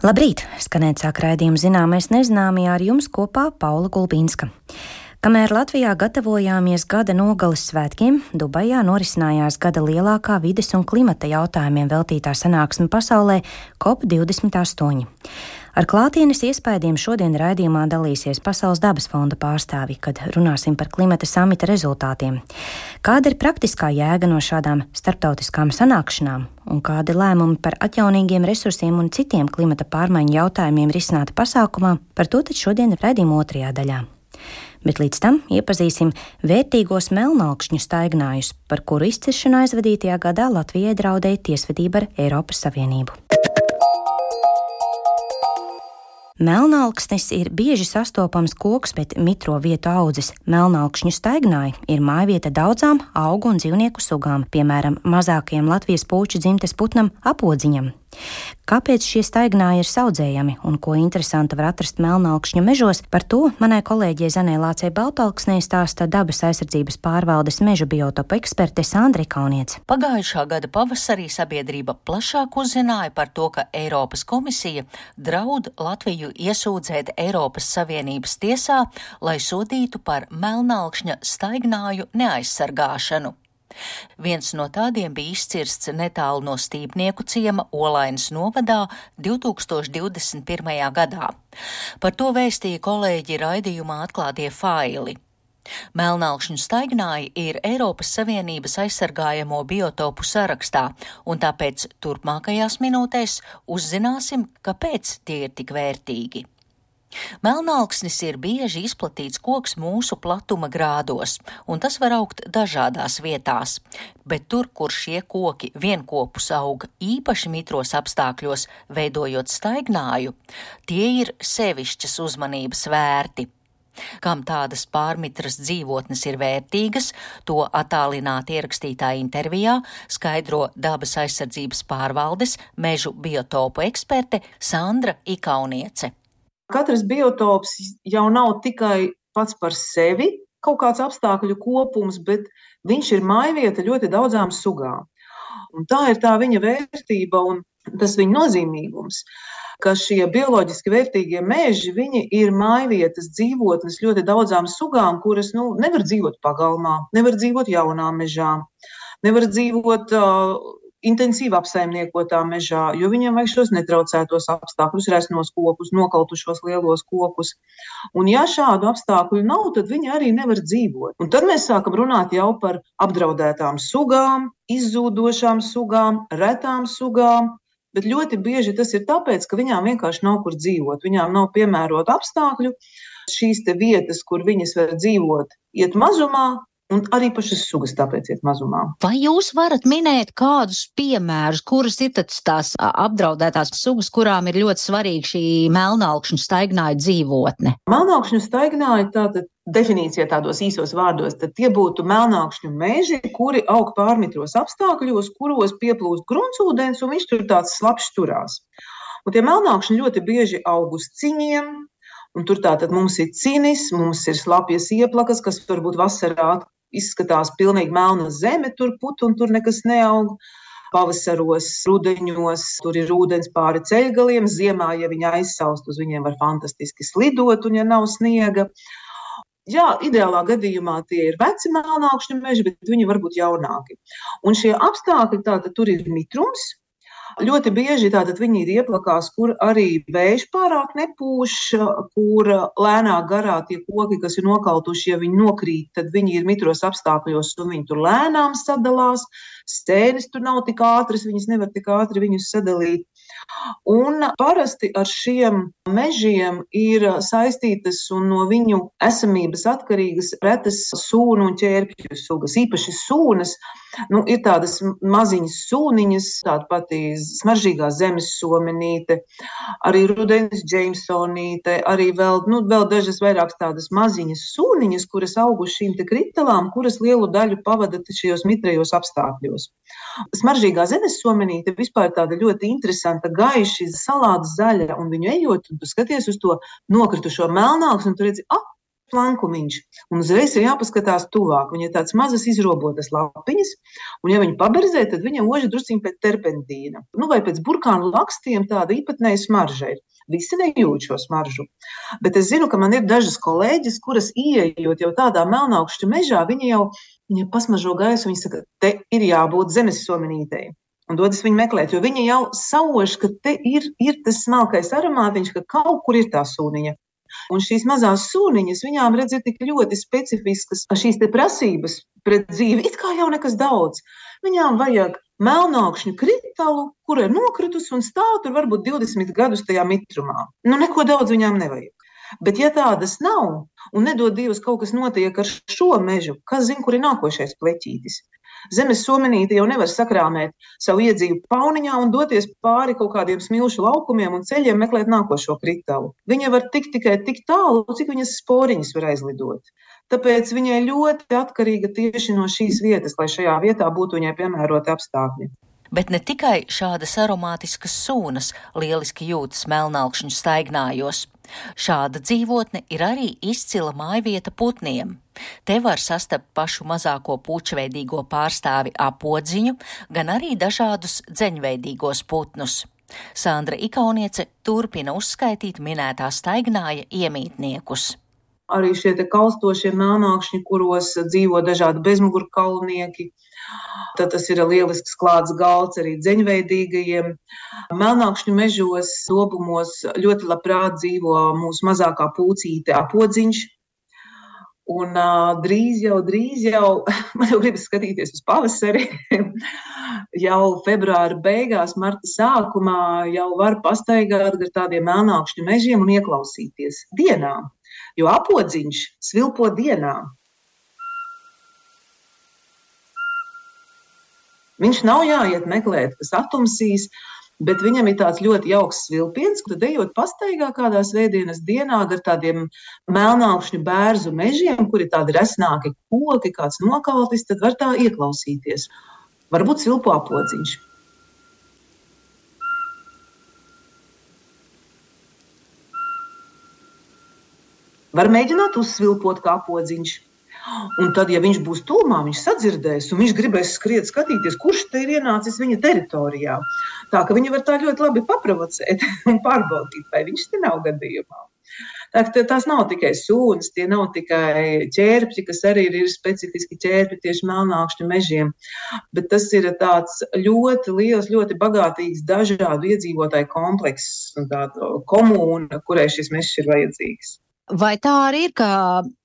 Labrīt! Skanēt sāk raidījumu zināmais nezināmajā ar jums kopā Paula Gulbīnska. Kamēr Latvijā gatavojāmies gada nogales svētkiem, Dubajā norisinājās gada lielākā vides un klimata jautājumiem veltītā sanāksme pasaulē COP28. Ar klātienes iespējām šodien raidījumā dalīsies Pasaules dabas fonda pārstāvi, kad runāsim par klimata samita rezultātiem. Kāda ir praktiskā jēga no šādām starptautiskām sanākšanām un kādi lēmumi par atjaunīgiem resursiem un citiem klimata pārmaiņu jautājumiem risināti pasākumā, par to tad šodien raidījuma otrajā daļā. Bet līdz tam iepazīsim vērtīgos melnākšņu staignājus, par kuru izciršanu aizvadītajā gadā Latvijai draudēja tiesvedība ar Eiropas Savienību. Melnāksnis ir bieži sastopams koks, bet mitro vietu audzes. Melnākšņu staignāji ir mājvieta daudzām augu un dzīvnieku sugām, piemēram, mazākajam Latvijas puču dzimtes putnam apodziņam. Kāpēc šie staignāji ir saudzējami un ko interesanta var atrast melnākšņu mežos, par to manai kolēģei Zanē Lācei Baltalksnē stāsta dabas aizsardzības pārvaldes mežu biotopu eksperte Sandra Kauniec. Pagājušā gada pavasarī sabiedrība plašāk uzzināja par to, ka Eiropas komisija draud Latviju iesūdzēt Eiropas Savienības tiesā, lai sodītu par melnākšņa staignāju neaizsargāšanu. Viens no tādiem bija izcirsts netālu no Stīpnieku ciema Olainas novadā 2021. gadā. Par to vēstīja kolēģi raidījumā atklātie faili. Melnākšņu staignāji ir Eiropas Savienības aizsargājamo biotopu sarakstā, un tāpēc turpmākajās minūtēs uzzināsim, kāpēc tie ir tik vērtīgi. Melnāksnis ir bieži izplatīts koks mūsu platuma grādos, un tas var augt dažādās vietās, bet tur, kur šie koki vienkopus aug īpaši mitros apstākļos, veidojot staignāju, tie ir sevišķas uzmanības vērti. Kam tādas pārmitras dzīvotnes ir vērtīgas, to attālināti ierakstītā intervijā skaidro dabas aizsardzības pārvaldes mežu biotopu eksperte Sandra Ikauniece. Katrs biotops jau nav tikai pats par sevi kaut kāds apstākļu kopums, bet viņš ir mājvieta ļoti daudzām sugām. Un tā ir tā viņa vērtība un tas viņa nozīmīgums, ka šie bioloģiski vērtīgie meži ir mājvietas dzīvotnes ļoti daudzām sugām, kuras nu, nevar dzīvot pagalmā, nevar dzīvot jaunā mežā, nevar dzīvot uh, intensīvi apsaimniekotā mežā, jo viņiem vajag šos netraucētos apstākļus, resnos kokus, nokautušos lielos kokus. Un, ja šādu apstākļu nav, tad viņi arī nevar dzīvot. Un tad mēs sākam runāt jau par apdraudētām sugām, izzūdošām sugām, retām sugām. Bet ļoti bieži tas ir tāpēc, ka viņām vienkārši nav kur dzīvot. Viņām nav piemērota apstākļu. Šīs vietas, kur viņas var dzīvot, iet mazumā, Un arī pašas sugas tāpēc iet mazumā. Vai jūs varat minēt kādus piemērus, kuras ir tās apdraudētās sugas, kurām ir ļoti svarīga šī melnākšņu staignāja dzīvotne? Melnākšņu staignāja tātad definīcijā tādos īsos vārdos, tad tie būtu melnākšņu meži, kuri aug pārmitros apstākļos, kuros pieplūst gruntsūdens un viņš tur tāds slapjš turās. Un tie melnākšņi ļoti bieži aug uz ciņiem, Un tur tātad mums ir cinis, mums ir slapjas ieplakas, kas varbūt vasarā izskatās pilnīgi melna zeme, tur put un tur nekas neaug. Pavasaros, rudeņos tur ir ūdens pāri ceļgaliem, ziemā, ja viņi aizsaust, uz viņiem var fantastiski slidot, un ja nav sniega. Jā, ideālā gadījumā tie ir veci melnākšņu meži, bet viņi var būt jaunāki. Un šie apstākļi, tātad tur ir mitrums, Ļoti bieži tātad viņi ir ieplakās, kur arī vējš pārāk nepūš, kur lēnāk garā tie koki, kas ir nokautuši, ja viņi nokrīt, tad viņi ir mitros apstākļos un viņi tur lēnām sadalās. Stēnes tur nav tik ātras, viņas nevar tik ātri viņus sadalīt. Un parasti ar šiem mežiem ir saistītas un no viņu esamības atkarīgas retas sūnu un ķērpju sugas, īpaši sūnas. Nu, ir tādas maziņas sūniņas, tāda pati smaržīgā zemes somenīte, arī rudens džeimsonīte, arī vēl, nu, vēl dažas vairākas tādas maziņas sūniņas, kuras aug uz šīm kritalām, kuras lielu daļu pavada šajos mitrajos apstākļos. Smaržīgā zemes somenīte vispār tāda ļoti interesanta, gaiši salāta zaļa, un viņu ejot, tu skaties uz to nokritušo melnāks, un tu redzi, ah, plankumiņš. Un uzreiz ir jāpaskatās tuvāk. Viņa ir tāds mazas izrobotas lapiņas, un ja viņa paberzē, tad viņa oža drusciņ pēc terpentīna. Nu, vai pēc burkānu lakstiem tāda īpatnēja smarža ir. Visi nejūt šo smaržu. Bet es zinu, ka man ir dažas kolēģis, kuras ieejot jau tādā melnākšķu mežā, viņi jau viņa pasmažo gaisu, viņi saka, te ir jābūt zemes sominītei un dodas viņu meklēt. Jo viņi jau sauž, ka te ir, ir tas smalkais aromātiņš, ka kaut kur ir tā sūniņa. Un šīs mazās sūniņas, viņām redz, ir tik ļoti specifiskas šīs prasības pret dzīvi. It kā jau nekas daudz. Viņām vajag melnākšņu kritālu, kur ir nokritusi un stāv tur varbūt 20 gadus tajā mitrumā. Nu, neko daudz viņām nevajag. Bet, ja tādas nav, un nedod Dievs, kaut kas notiek ar šo mežu, kas zina, kur ir nākošais pleķītis, Zemes somenīte jau nevar sakrāmēt savu iedzīvu pauniņā un doties pāri kaut kādiem smilšu laukumiem un ceļiem meklēt nākošo kritālu. Viņa var tikt tikai tik tālu, cik viņas sporiņas var aizlidot. Tāpēc viņai ļoti atkarīga tieši no šīs vietas, lai šajā vietā būtu viņai piemēroti apstākļi. Bet ne tikai šādas aromātiskas sūnas lieliski jūtas melnākšņu staignājos. Šāda dzīvotne ir arī izcila mājvieta putniem. Te var sastapt pašu mazāko pučveidīgo pārstāvi apodziņu, gan arī dažādus dzeņveidīgos putnus. Sandra Ikauniece turpina uzskaitīt minētā staignāja iemītniekus arī šie kalstošie melnākšņi, kuros dzīvo dažādi bezmugurkaulnieki, Tad tas ir lielisks klāts galds arī dzeņveidīgajiem. Melnākšņu mežos, lobumos ļoti labprāt dzīvo mūsu mazākā pūcīte apodziņš. Un uh, drīz jau, drīz jau, man jau gribas skatīties uz pavasari. jau februāra beigās, marta sākumā jau var pastaigāt gar tādiem melnākšņu mežiem un ieklausīties dienā. Jo apodziņš svilpo dienā. Viņš nav jāiet meklēt, kas atumsīs, bet viņam ir tāds ļoti jauks vilciens, kad ejot pastaigā kādā svētdienas dienā ar tādiem melnākšņu bērnu mežiem, kur ir tādi resnāki koki, kāds nokaltis, tad var tā ieklausīties. Varbūt silpo apodziņš. Var mēģināt uzsvilpot kā podziņš. Un tad, ja viņš būs tūmā, viņš sadzirdēs, un viņš gribēs skriet, skatīties, kurš te ir ienācis viņa teritorijā. Tā ka viņi var tā ļoti labi paprovocēt un pārbaudīt, vai viņš te nav gadījumā. Tā, tās nav tikai sūnas, tie nav tikai ķērpji, kas arī ir, ir specifiski ķērpji tieši melnākšņu mežiem, bet tas ir tāds ļoti liels, ļoti bagātīgs dažādu iedzīvotāju komplekss un tāda komūna, kurai šis mežs ir vajadzīgs. Vai tā arī ir, ka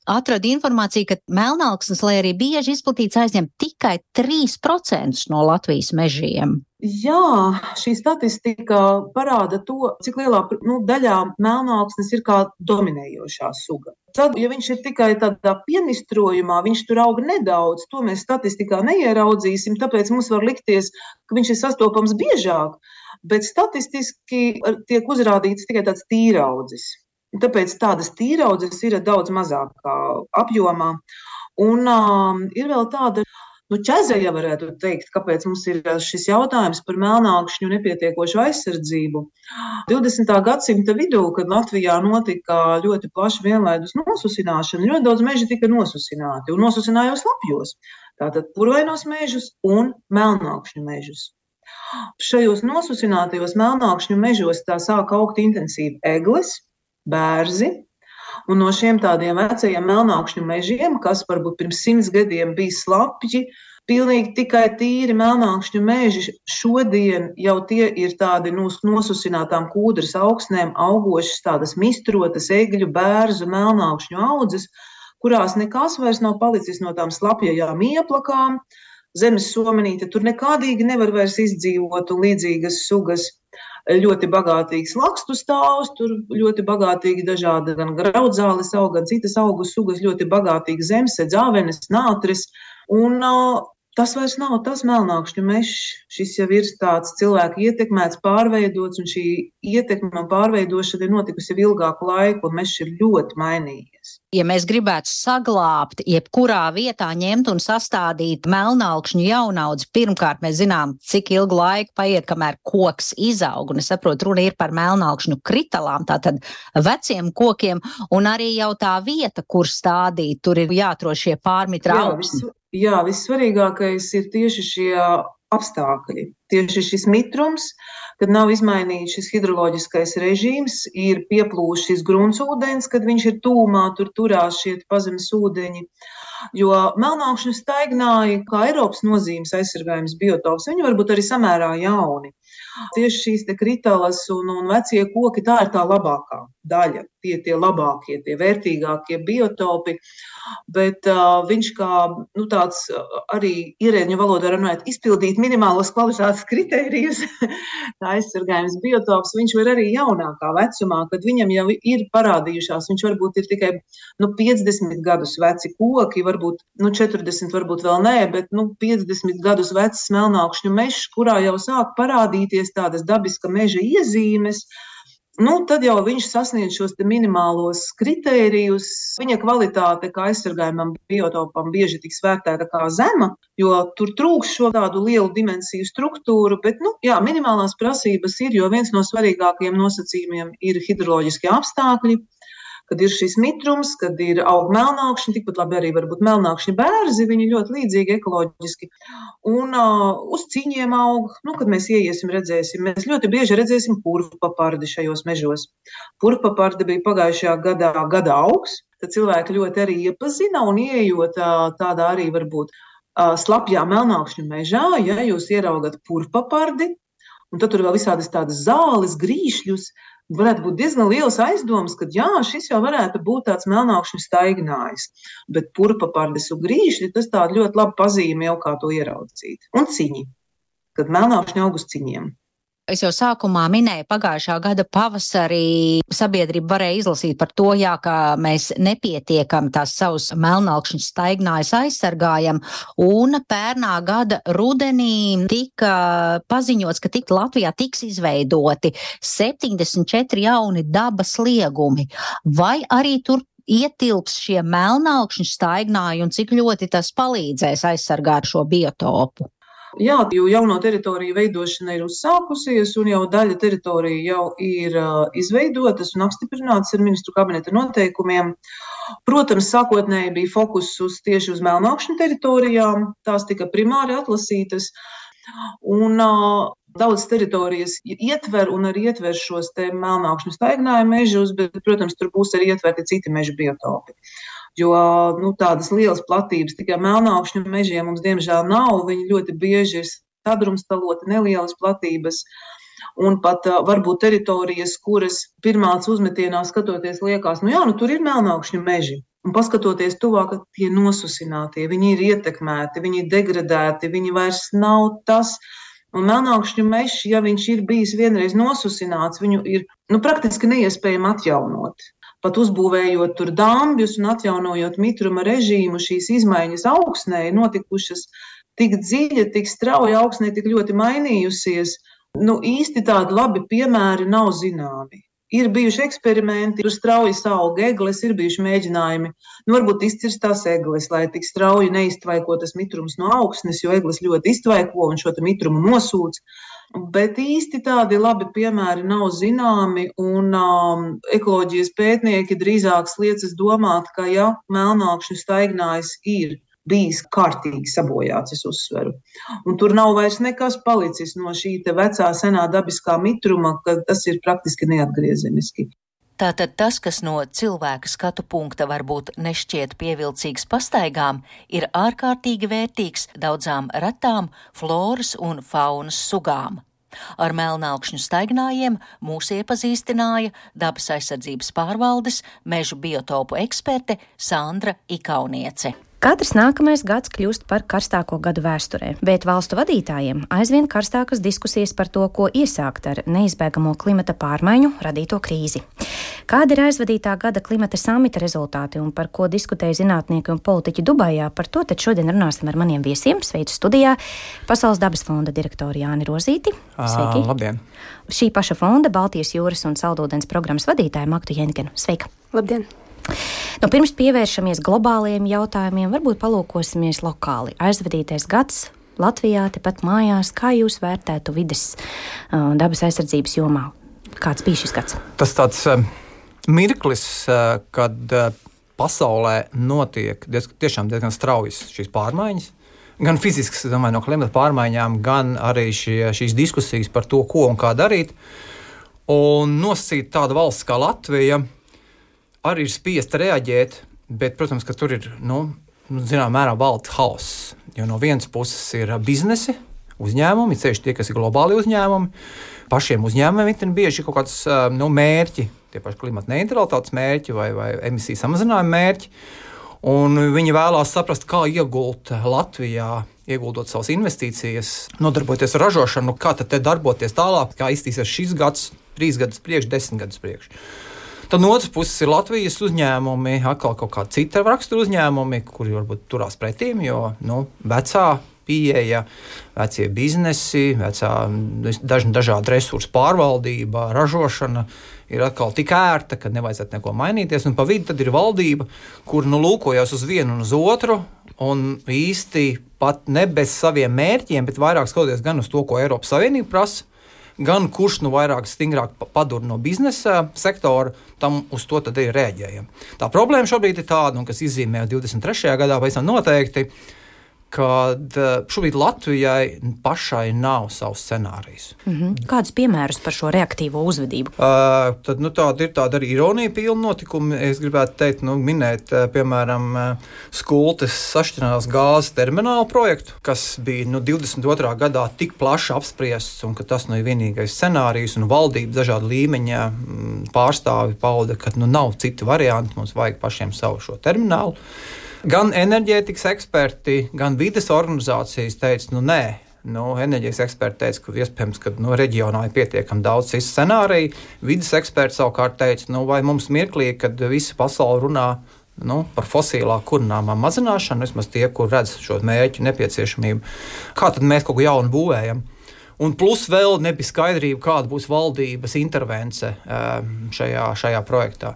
atrada informāciju, ka melnāksnes, lai arī bieži izplatīts, aizņem tikai 3% no Latvijas mežiem? Jā, šī statistika parāda to, cik lielā nu, daļā melnāksnes ir kā dominējošā suga. Tad, ja viņš ir tikai tādā pienistrojumā, viņš tur aug nedaudz, to mēs statistikā neieraudzīsim, tāpēc mums var likties, ka viņš ir sastopams biežāk, bet statistiski tiek uzrādīts tikai tāds tīraudzis. Tāpēc tādas tīraudzes ir daudz mazākā apjomā. Un um, ir vēl tāda Nu, ķezeja varētu teikt, kāpēc mums ir šis jautājums par melnākšņu nepietiekošu aizsardzību. 20. gadsimta vidū, kad Latvijā notika ļoti plaša vienlaidus nosusināšana, ļoti daudz meži tika nosusināti un nosusinājos lapjos. Tātad purvainos mežus un melnākšņu mežus. Šajos nosusinātajos melnākšņu mežos tā sāk augt intensīvi eglis, bērzi. Un no šiem tādiem vecajiem melnākšņu mežiem, kas varbūt pirms simts gadiem bija slapji, pilnīgi tikai tīri melnākšņu meži, šodien jau tie ir tādi nosusinātām kūdras augsnēm augošas, tādas mistrotas, egļu, bērzu, melnākšņu audzes, kurās nekas vairs nav palicis no tām slapjajām ieplakām. Zemes somenīte tur nekādīgi nevar vairs izdzīvot un līdzīgas sugas ļoti bagātīgs lakstu stāvs, tur ļoti bagātīgi dažādi gan graudzāles augi, gan citas augu sugas, ļoti bagātīgi zemse, dzāvenes, nātris. Un tas vairs nav tas melnākšņu mežs. Šis jau ir tāds cilvēku ietekmēts, pārveidots, un šī ietekme un pārveidošana ir notikusi jau ilgāku laiku, un mežs ir ļoti mainījies. Ja mēs gribētu saglabāt, jebkurā vietā ņemt un sastādīt melnākšņu jaunaudzi, pirmkārt mēs zinām, cik ilgu laiku paiet, kamēr koks izaug. Un es saprotu, runa ir par melnākšņu kritalām, tātad veciem kokiem, un arī jau tā vieta, kur stādīt, tur ir jāatrod šie pārmitra augsti. Jā, vissvarīgākais ir tieši šie apstākļi. Tieši šis mitrums, kad nav izmainīts šis hidroloģiskais režīms, ir pieplūšis šis gruntsūdens, kad viņš ir tūmā, tur turās šie pazemes ūdeņi. Jo melnākšņu staignāji, kā Eiropas nozīmes aizsargājums biotops, viņi varbūt arī samērā jauni. Tieši šīs kritālas un, un vecie koki, tā ir tā labākā daļa, tie tie labākie, tie vērtīgākie biotopi. Bet uh, viņš kā nu, tāds arī ierēģiņu valodā runājot, izpildīt minimālos kvalitātes kritērijus, tā aizsargājums biotops, viņš var arī jaunākā vecumā, kad viņam jau ir parādījušās, viņš varbūt ir tikai nu, 50 gadus veci koki, varbūt nu, 40, varbūt vēl nē, bet nu, 50 gadus vecs melnākšņu mežs, kurā jau sāk parādīties tādas dabiska meža iezīmes nu, tad jau viņš sasniedz šos minimālos kritērijus. Viņa kvalitāte, kā aizsargājumam biotopam, bieži tiks vērtēta kā zema, jo tur trūks šo tādu lielu dimensiju struktūru. Bet, nu, jā, minimālās prasības ir, jo viens no svarīgākajiem nosacījumiem ir hidroloģiskie apstākļi kad ir šis mitrums, kad ir aug melnākšņi, tikpat labi arī varbūt melnākšņi bērzi, viņi ļoti līdzīgi ekoloģiski. Un uh, uz ciņiem aug, nu, kad mēs ieiesim, redzēsim, mēs ļoti bieži redzēsim purvpapardi šajos mežos. Purvpapardi bija pagājušajā gadā gada augs, tad cilvēki ļoti arī iepazina un ieejot uh, tādā arī varbūt uh, slapjā melnākšņu mežā, ja jūs ieraugat purvpapardi, un tad tur vēl visādas tādas zāles, grīšļus, varētu būt diezgan liels aizdoms, ka jā, šis jau varētu būt tāds melnākšņu staignājs. Bet purpapārdes un grīšļi tas tāda ļoti laba pazīme jau kā to ieraudzīt. Un ciņi, kad melnākšņi aug uz ciņiem. Es jau sākumā minēju, pagājušā gada pavasarī sabiedrība varēja izlasīt par to, jā, ka mēs nepietiekam tās savus melnākšņus staignājus aizsargājam, un pērnā gada rudenī tika paziņots, ka tik Latvijā tiks izveidoti 74 jauni dabas liegumi. Vai arī tur ietilps šie melnākšņu staignāji un cik ļoti tas palīdzēs aizsargāt šo biotopu? Jā, jo jauno teritoriju veidošana ir uzsākusies, un jau daļa teritoriju jau ir izveidotas un apstiprinātas ar ministru kabineta noteikumiem. Protams, sākotnēji bija fokus uz tieši uz melnākšņu teritorijām, tās tika primāri atlasītas. Un uh, daudz teritorijas ietver un arī ietver šos melnākšņu staigājumu mežus, bet, protams, tur būs arī ietverti citi meža biotopi. Jo nu, tādas lielas platības tikai melnākšņu mežiem mums diemžēl nav. Viņi ļoti bieži ir sadrumstaloti, nelielas platības. Un pat uh, varbūt teritorijas, kuras pirmās uzmetienā skatoties, liekas, nu jā, nu tur ir melnākšņu meži. Un paskatoties tuvāk, tie nosusinātie, viņi ir ietekmēti, viņi ir degradēti, viņi vairs nav tas. Un melnākšņu mežs, ja viņš ir bijis vienreiz nosusināts, viņu ir nu, praktiski neiespējami atjaunot pat uzbūvējot tur dambjus un atjaunojot mitruma režīmu, šīs izmaiņas augsnē ir notikušas tik dziļi, tik strauji augsnē, tik ļoti mainījusies. Nu, īsti tādi labi piemēri nav zināmi. Ir bijuši eksperimenti, tur strauji aug eglis, ir bijuši mēģinājumi, nu, varbūt izcirst tās eglis, lai tik strauji neiztvaiko tas mitrums no augsnes, jo eglis ļoti iztvaiko un šo mitrumu nosūc. Bet īsti tādi labi piemēri nav zināmi, un um, ekoloģijas pētnieki drīzāk liecas domāt, ka ja melnākšņu staignājs ir bijis kārtīgi sabojāts, es uzsveru. Un tur nav vairs nekas palicis no šī vecā, senā dabiskā mitruma, ka tas ir praktiski neatgriezeniski. Tātad tas, kas no cilvēka skatu punkta varbūt nešķiet pievilcīgs pastaigām, ir ārkārtīgi vērtīgs daudzām retām floras un faunas sugām. Ar melnākšņu staignājiem mūs iepazīstināja dabas aizsardzības pārvaldes mežu biotopu eksperte Sandra Ikauniece. Katrs nākamais gads kļūst par karstāko gadu vēsturē, bet valstu vadītājiem aizvien karstākas diskusijas par to, ko iesākt ar neizbēgamo klimata pārmaiņu radīto krīzi. Kāda ir aizvadītā gada klimata samita rezultāti un par ko diskutēja zinātnieki un politiķi Dubajā? Par to šodien runāsim ar maniem viesiem. Sveicu studijā Pasaules dabas fonda direktoru Jāni Rozīti. Sveiki! À, labdien! Šī paša fonda Baltijas jūras un saldūdens programmas vadītāja Maktu Jenkenu. Sveika! Labdien! Nu, pirms pievēršamies globāliem jautājumiem, varbūt palūkosimies lokāli. Aizvadītais gads Latvijā, tepat mājās, kā jūs vērtētu vidas uh, dabas aizsardzības jomā? Kāds bija šis gads? Tas tāds uh, mirklis, uh, kad uh, pasaulē notiek diez, tiešām diezgan straujas šīs pārmaiņas. Gan fiziskas, domāju, no klimata pārmaiņām, gan arī šie, šīs diskusijas par to, ko un kā darīt. Un nosacīt tādu valsts kā Latvija arī ir spiesta reaģēt, bet, protams, ka tur ir nu, Nu, zināmā mērā valda hauss. Jo no vienas puses ir biznesi, uzņēmumi, ceļš tie, kas ir globāli uzņēmumi. Pašiem uzņēmumiem ir bieži kaut kāds nu, mērķi, tie paši klimata neutralitātes mērķi vai, vai emisiju samazinājuma mērķi. Un viņi vēlās saprast, kā iegūt Latvijā, ieguldot savas investīcijas, nodarboties ar ražošanu, kā tad darboties tālāk, kā iztīsies šis gads, trīs gadus priekš, desmit gadus priekš. Tad no otras puses ir Latvijas uzņēmumi, atkal kaut kāda cita rakstura uzņēmumi, kuri varbūt turās pretīm, jo nu, vecā pieeja, vecie biznesi, vecā, daž, dažādi resursu pārvaldība, ražošana ir atkal tik ērta, ka nevajadzētu neko mainīties. Un pa vidu ir valdība, kur nu lūkojas uz vienu un uz otru. Un īsti pat ne bez saviem mērķiem, bet vairāk skatoties gan uz to, ko Eiropas Savienība prasa, gan kurš nu vairāk stingrāk padur no biznesa sektora, tam uz to ir rēģējami. Tā problēma šobrīd ir tāda, un kas izzīmējas 23. gadā, pavisam noteikti, kad eh, šobrīd Latvijai pašai nav savs scenārijs. Mm -hmm. Kādus piemērus par šo reaktīvo uzvedību? Uh, tad, nu, tāda ir tāda arī ironija pilna notikuma. Es gribētu teikt, nu, minēt, piemēram, skultes sašķirnās gāzes terminālu projektu, kas bija nu, 22. gadā tik plaši apspriests, un ka tas nu, ir vienīgais scenārijs, un valdība dažāda līmeņa pārstāvi pauda, ka nu, nav citu variantu, mums vajag pašiem savu šo terminālu. Gan enerģētikas eksperti, gan vides organizācijas teica, nu nē, Nu, enerģijas eksperti teica, ka iespējams, ka nu, reģionā ir pietiekami daudz citu scenāriju. Vides eksperti savukārt teica, nu, vai mums mirklī, kad visa pasaule runā nu, par fosilā kurināmā mazināšanu, vismaz tie, kur redz šo mērķu nepieciešamību, kā tad mēs kaut ko jaunu būvējam. Un plus vēl nebija skaidrība, kāda būs valdības intervence ehm, šajā, šajā projektā.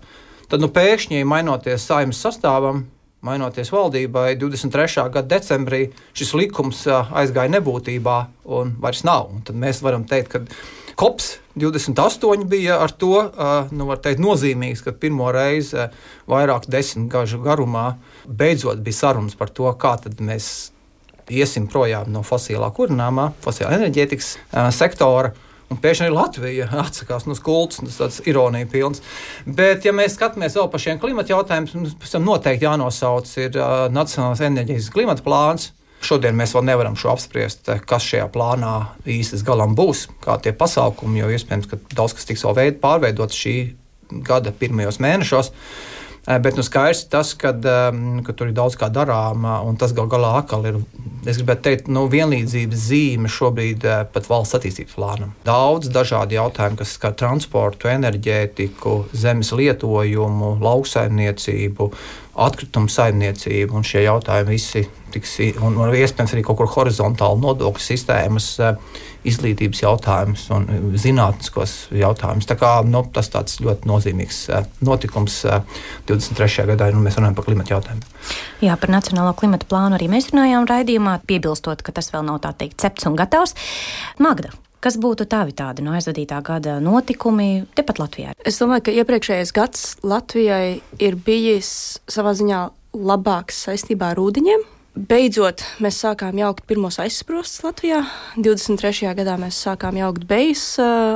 Tad nu, pēkšņi, mainoties saimnes sastāvam, mainoties valdībai, 23. gada decembrī šis likums aizgāja nebūtībā un vairs nav. Un tad mēs varam teikt, ka COPS 28 bija ar to nu, teikt, nozīmīgs, ka pirmo reizi vairāk desmit gažu garumā beidzot bija sarunas par to, kā mēs iesim projām no fosilā kurināmā, fosilā enerģētikas sektora. Un pēkšņi arī Latvija atsakās no skultas, tas ir ironija pilns. Bet, ja mēs skatāmies vēl par šiem klimata jautājumiem, mums noteikti jānosauc ir uh, Nacionālais enerģijas klimata plāns. Šodien mēs vēl nevaram apspriest, kas šajā plānā īstenībā galam būs, kā tie pasākumi, jo iespējams, ka daudz kas tiks vēl pārveidots šī gada pirmajos mēnešos. Bet nu, skaidrs ir tas, ka, ka tur ir daudz kā darām, un tas gal galā atkal ir es gribētu teikt, nu, vienlīdzības zīme šobrīd eh, pat valsts attīstības plānam. Daudz dažādu jautājumu, kas skar transportu, enerģētiku, zemes lietojumu, lauksaimniecību, atkritumu saimniecību, un šie jautājumi visi tiks, un, un iespējams arī kaut kur horizontāli nodokļu sistēmas. Uh, izglītības jautājumus un zinātniskos jautājumus. Tā kā, nu, tas tāds ļoti nozīmīgs eh, notikums 23. Eh, gadā, un mēs runājam par klimatu jautājumiem. Jā, par Nacionālo klimata plānu arī mēs runājām raidījumā, piebilstot, ka tas vēl nav tā teikt cepts un gatavs. Magda, Kas būtu tavi tādi no aizvadītā gada notikumi tepat Latvijā? Es domāju, ka iepriekšējais gads Latvijai ir bijis savā ziņā labāks saistībā ar ūdeņiem. Beidzot, mēs sākām jaukt pirmos aizsprostus Latvijā. 23. gadā mēs sākām jaukt bejas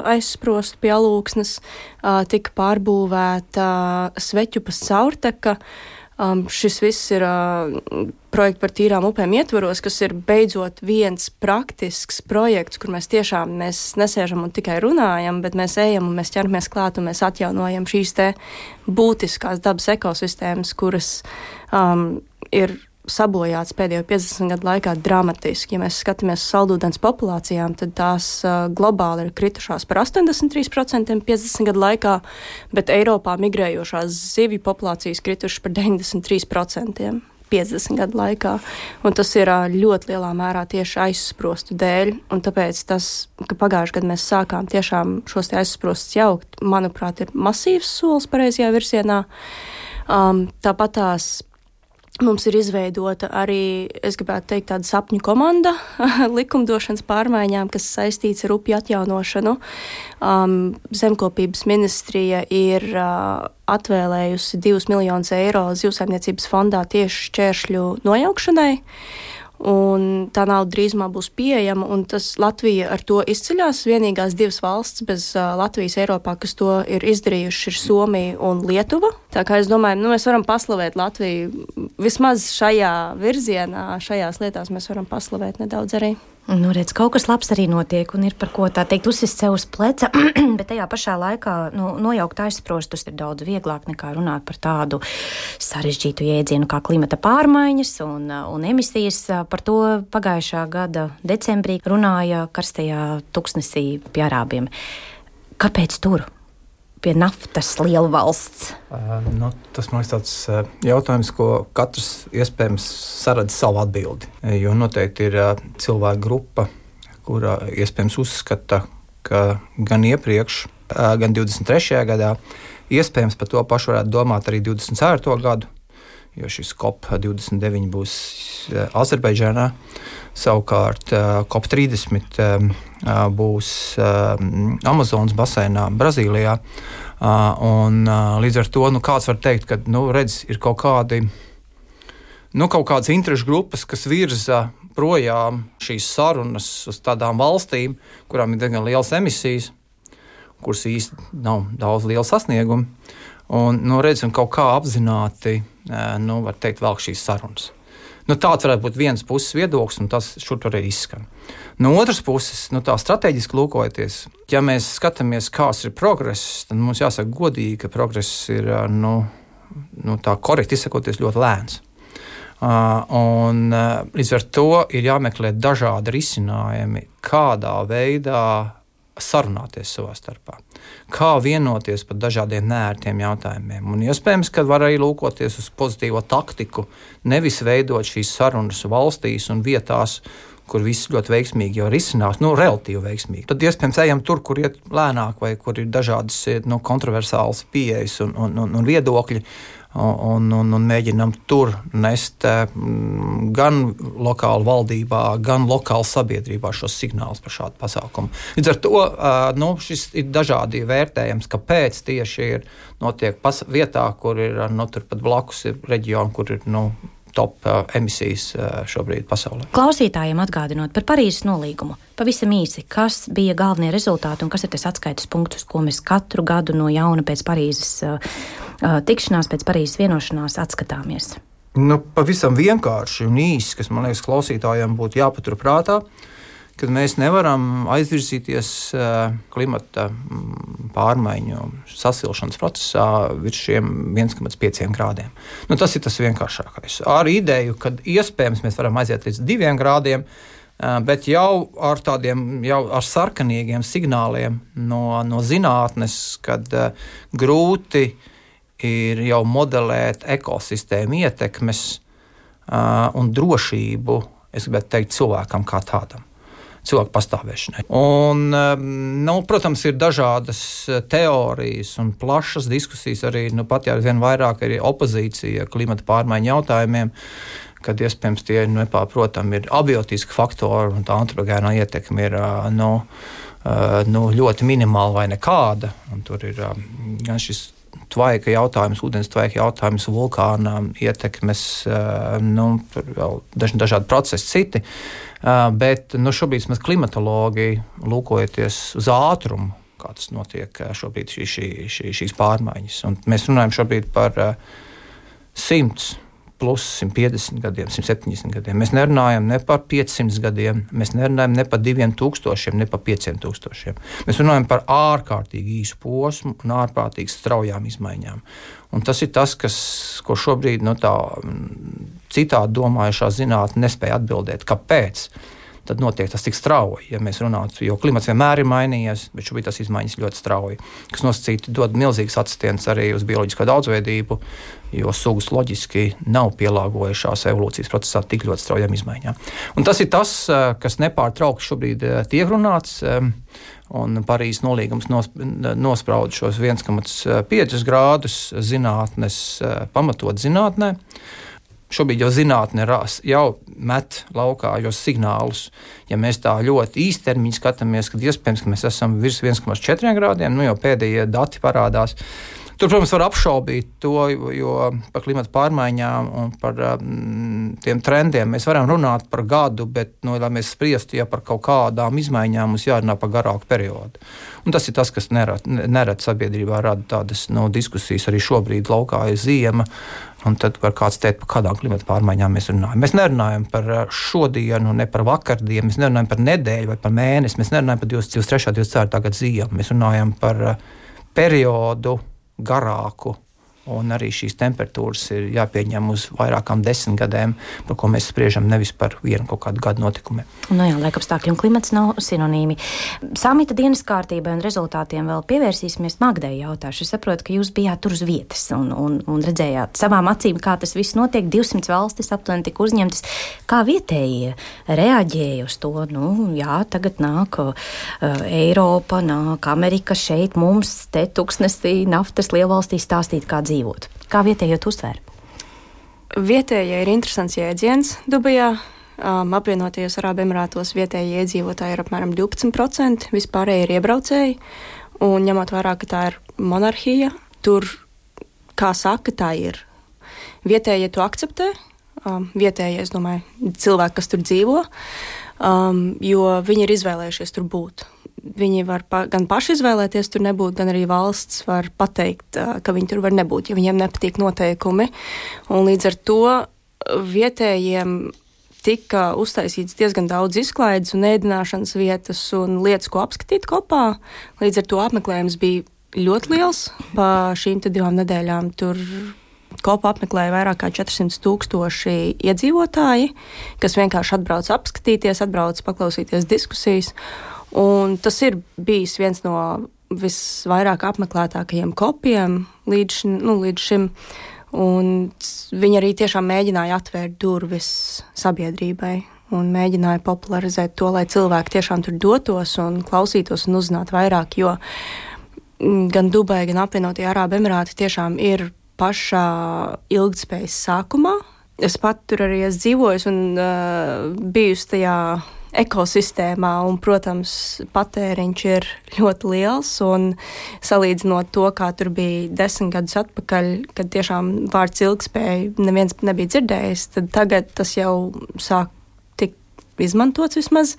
aizsprostu pie alūksnes, tika pārbūvēta sveķupas caurteka. Um, šis viss ir uh, projekts par tīrām upēm ietvaros, kas ir beidzot viens praktisks projekts, kur mēs tiešām mēs nesēžam un tikai runājam, bet mēs ejam un mēs ķeramies klāt un mēs atjaunojam šīs te būtiskās dabas ekosistēmas, kuras um, ir sabojāts pēdējo 50 gadu laikā dramatiski. Ja mēs skatāmies uz saldūdens populācijām, tad tās uh, globāli ir kritušās par 83% 50 gadu laikā, bet Eiropā migrējošās zivju populācijas kritušas par 93%. 50 gadu laikā. Un tas ir ļoti lielā mērā tieši aizsprostu dēļ. Tāpēc tas, ka pagājušajā gadā mēs sākām tiešām šos aizsprostus jaukt, manuprāt, ir masīvs solis pareizajā virzienā. Um, tāpat tās Mums ir izveidota arī, es gribētu teikt, tāda sapņu komanda likumdošanas pārmaiņām, kas saistīts ar upju atjaunošanu. Um, Zemkopības ministrija ir uh, atvēlējusi 2 miljonus eiro zivsaimniecības fondā tieši šķēršļu nojaukšanai. Un tā nauda drīzumā būs pieejama. Tas Latvija ar to izceļas. Vienīgās divas valsts bez uh, Latvijas Eiropā, kas to ir izdarījušas, ir Somija un Lietuva. Tā kā es domāju, nu, mēs varam paslavēt Latviju vismaz šajā virzienā, šajās lietās mēs varam paslavēt nedaudz arī. Nu, redz, kaut kas labs arī notiek, un ir par ko tā teikt, uzsist sev uz pleca, bet tajā pašā laikā nu, nojaukt aizsprostus ir daudz vieglāk nekā runāt par tādu sarežģītu jēdzienu kā klimata pārmaiņas un, un emisijas. Par to pagājušā gada decembrī runāja karstajā tuksnesī pie arābiem. Kāpēc tur? Pie naftas lielvalsts? Uh, nu, tas man liekas tāds uh, jautājums, ko katrs iespējams saredz savu atbildi. Jo noteikti ir uh, cilvēku grupa, kura iespējams uzskata, ka gan iepriekš, gan 23. gadā, iespējams par to pašu varētu domāt arī 24. gadu, jo šis COP29 būs uh, Azerbaidžānā. Savukārt uh, COP30 um, uh, būs Amazonas basēnā, Brazīlijā. Uh, un, līdz ar to nu, kāds var teikt, ka nu, redz, ir kaut kādi. Nu, kaut kādas interešu grupas, kas virza projām šīs sarunas uz tādām valstīm, kurām ir diezgan liels emisijas, kuras īstenībā nav daudz liela sasnieguma. Un, nu, redzam, kaut kā apzināti, nu, var teikt, vēl šīs sarunas. Nu, tāds varētu būt viens puses viedoklis, un tas šur arī izskan. No otras puses, nu, tā strateģiski lūkojoties, ja mēs skatāmies, kāds ir progress, tad mums jāsaka godīgi, ka progress ir nu, nu, tā korekti izsakoties ļoti lēns. Uh, un, uh, līdz ar to ir jāmeklē dažādi risinājumi, kādā veidā sarunāties savā starpā, kā vienoties par dažādiem nērtiem jautājumiem. Un iespējams, ka var arī lūkoties uz pozitīvo taktiku, nevis veidot šīs sarunas valstīs un vietās, kur viss ļoti veiksmīgi jau risinās, nu, relatīvi veiksmīgi. Tad iespējams ejam tur, kur iet lēnāk, vai kur ir dažādas nu, kontroversālas pieejas un, un, un, un viedokļi un, un, un mēģinam tur nest mm, gan lokāli valdībā, gan lokāli sabiedrībā šos signālus par šādu pasākumu. Līdz ar to nu, šis ir dažādi vērtējums, kāpēc tieši ir notiek vietā, kur ir nu, turpat blakus ir reģioni, kur ir nu, top uh, emisijas uh, šobrīd pasaulē. Klausītājiem atgādinot par Parīzes nolīgumu. Pavisam īsi, kas bija galvenie rezultāti un kas ir tas atskaites punkts, ko mēs katru gadu no jauna pēc Parīzes uh, tikšanās, pēc Parīzes vienošanās atskatāmies? Nu, pavisam vienkārši un īsi, kas man liekas, klausītājiem būtu jāpaturprātā. Uh, kad mēs nevaram aizvirzīties eh, klimata mm, pārmaiņu sasilšanas procesā virs šiem 1,5 grādiem. Nu, tas ir tas vienkāršākais. Ar ideju, ka iespējams mēs varam aiziet līdz 2 grādiem. Eh, bet jau ar tādiem jau ar sarkanīgiem signāliem no, no zinātnes, kad uh, grūti ir jau modelēt ekosistēmu ietekmes uh, un drošību, es gribētu teikt, cilvēkam kā tādam cilvēku pastāvēšanai. Un, um, nu, protams, ir dažādas uh, teorijas un plašas diskusijas arī nu, pat jau vien vairāk arī opozīcija klimata pārmaiņu jautājumiem kad iespējams tie nu, nepārprotami ir abiotiski faktori un tā antropogēnā ietekme ir uh, nu, uh, nu, ļoti minimāla vai nekāda. Un tur ir um, gan šis tvaika jautājums, ūdens tvaika jautājums, vulkāna ietekmes, nu, vēl daži dažādi procesi citi. Bet nu, šobrīd mēs klimatologi lūkojoties uz ātrumu, kā tas notiek šobrīd šī, šī, šī, šīs pārmaiņas. Un mēs runājam šobrīd par simts plus 150 gadiem, 170 gadiem. Mēs nerunājam ne par 500 gadiem, mēs nerunājam ne par 2000, ne par 5000. Mēs runājam par ārkārtīgi īsu posmu un ārkārtīgi straujām izmaiņām. Un tas ir tas, kas, ko šobrīd nu, tā citādi domājušā zinātnē nespēja atbildēt. Kāpēc? tad notiek tas tik strauji. Ja mēs runājam, jo klimats vienmēr ir mainījies, bet šobrīd tas izmaiņas ļoti strauji, kas nosacīti dod milzīgas atsitiens arī uz bioloģisko daudzveidību, jo sugas loģiski nav pielāgojušās evolūcijas procesā tik ļoti straujām izmaiņām. Un tas ir tas, eh, kas nepārtraukti šobrīd eh, tiek runāts. Un Parīzes nolīgums nosprauda šos 1,5 grādus zinātnes pamatot zinātnē. Šobrīd jau zinātnē jau met laukā šos signālus. Ja mēs tā ļoti īstermiņā skatāmies, tad iespējams, ka mēs esam virs 1,4 grādiem, nu jau pēdējie dati parādās. Tur, protams, var apšaubīt to, jo par klimatu pārmaiņām un par um, tiem trendiem mēs varam runāt par gadu, bet, nu, lai mēs spriestu ja par kaut kādām izmaiņām, mums jārunā par garāku periodu. Un tas ir tas, kas nerad sabiedrībā rada tādas nu, diskusijas. Arī šobrīd laukā ir ziema. Un tad var kāds teikt, par kādām klimata pārmaiņām mēs runājam. Mēs nerunājam par uh, šodienu, ne par vakardienu, mēs nerunājam par nedēļu vai par mēnesi, mēs nerunājam par 23. un 24. gadu ziemu. Mēs runājam par uh, periodu, garāku. Un arī šīs temperatūras ir jāpieņem uz vairākām desmitgadēm, par ko mēs spriežam, nevis par vienu kaut kādu gadu notikumiem. Nu jā, laikapstākļi un klimats nav sinonīmi. Samita dienas kārtībai un rezultātiem vēl pievērsīsimies Magdai jautāšu. Es saprotu, ka jūs bijāt tur uz vietas un, un, un redzējāt savām acīm, kā tas viss notiek. 200 valstis aptuveni tika uzņemtas. Kā vietējie reaģēja uz to? Nu, jā, tagad nāk uh, Eiropa, nāk Amerika šeit mums te tuksnesī naftas lielvalstī stāstīt, kā dzīvot. Kā vietējie to uztver? Vietējie ir interesants jēdziens Dubajā. Um, apvienotajos Arābu Emirātos vietējie iedzīvotāji ir apmēram 12%, vispārējie ir iebraucēji. Un ņemot vērā, ka tā ir monarhija, tur, kā saka, tā ir. Vietējie to akceptē, um, vietējie, es domāju, cilvēki, kas tur dzīvo, um, jo viņi ir izvēlējušies tur būt viņi var pa, gan paši izvēlēties tur nebūt, gan arī valsts var pateikt, ka viņi tur var nebūt, ja viņiem nepatīk noteikumi. Un līdz ar to vietējiem tika uztaisīts diezgan daudz izklaides un ēdināšanas vietas un lietas, ko apskatīt kopā. Līdz ar to apmeklējums bija ļoti liels. Pa šīm divām nedēļām tur kopā apmeklēja vairāk kā 400 tūkstoši iedzīvotāji, kas vienkārši atbrauc apskatīties, atbrauc paklausīties diskusijas. Un tas ir bijis viens no visvairāk apmeklētākajiem kopiem līdz, nu, līdz šim. Un viņi arī tiešām mēģināja atvērt durvis sabiedrībai un mēģināja popularizēt to, lai cilvēki tiešām tur dotos un klausītos un uzzinātu vairāk. Jo gan Dubai, gan apvienotie Arābu Emirāti tiešām ir pašā ilgspējas sākumā. Es pat tur arī esmu dzīvojis un uh, bijusi tajā ekosistēmā, un, protams, patēriņš ir ļoti liels. Salīdzinot to, kā tur bija desmit gadus atpakaļ, kad tiešām vārds ilgspēja neviens nebija dzirdējis, tad tagad tas jau sāk tikt izmantots vismaz.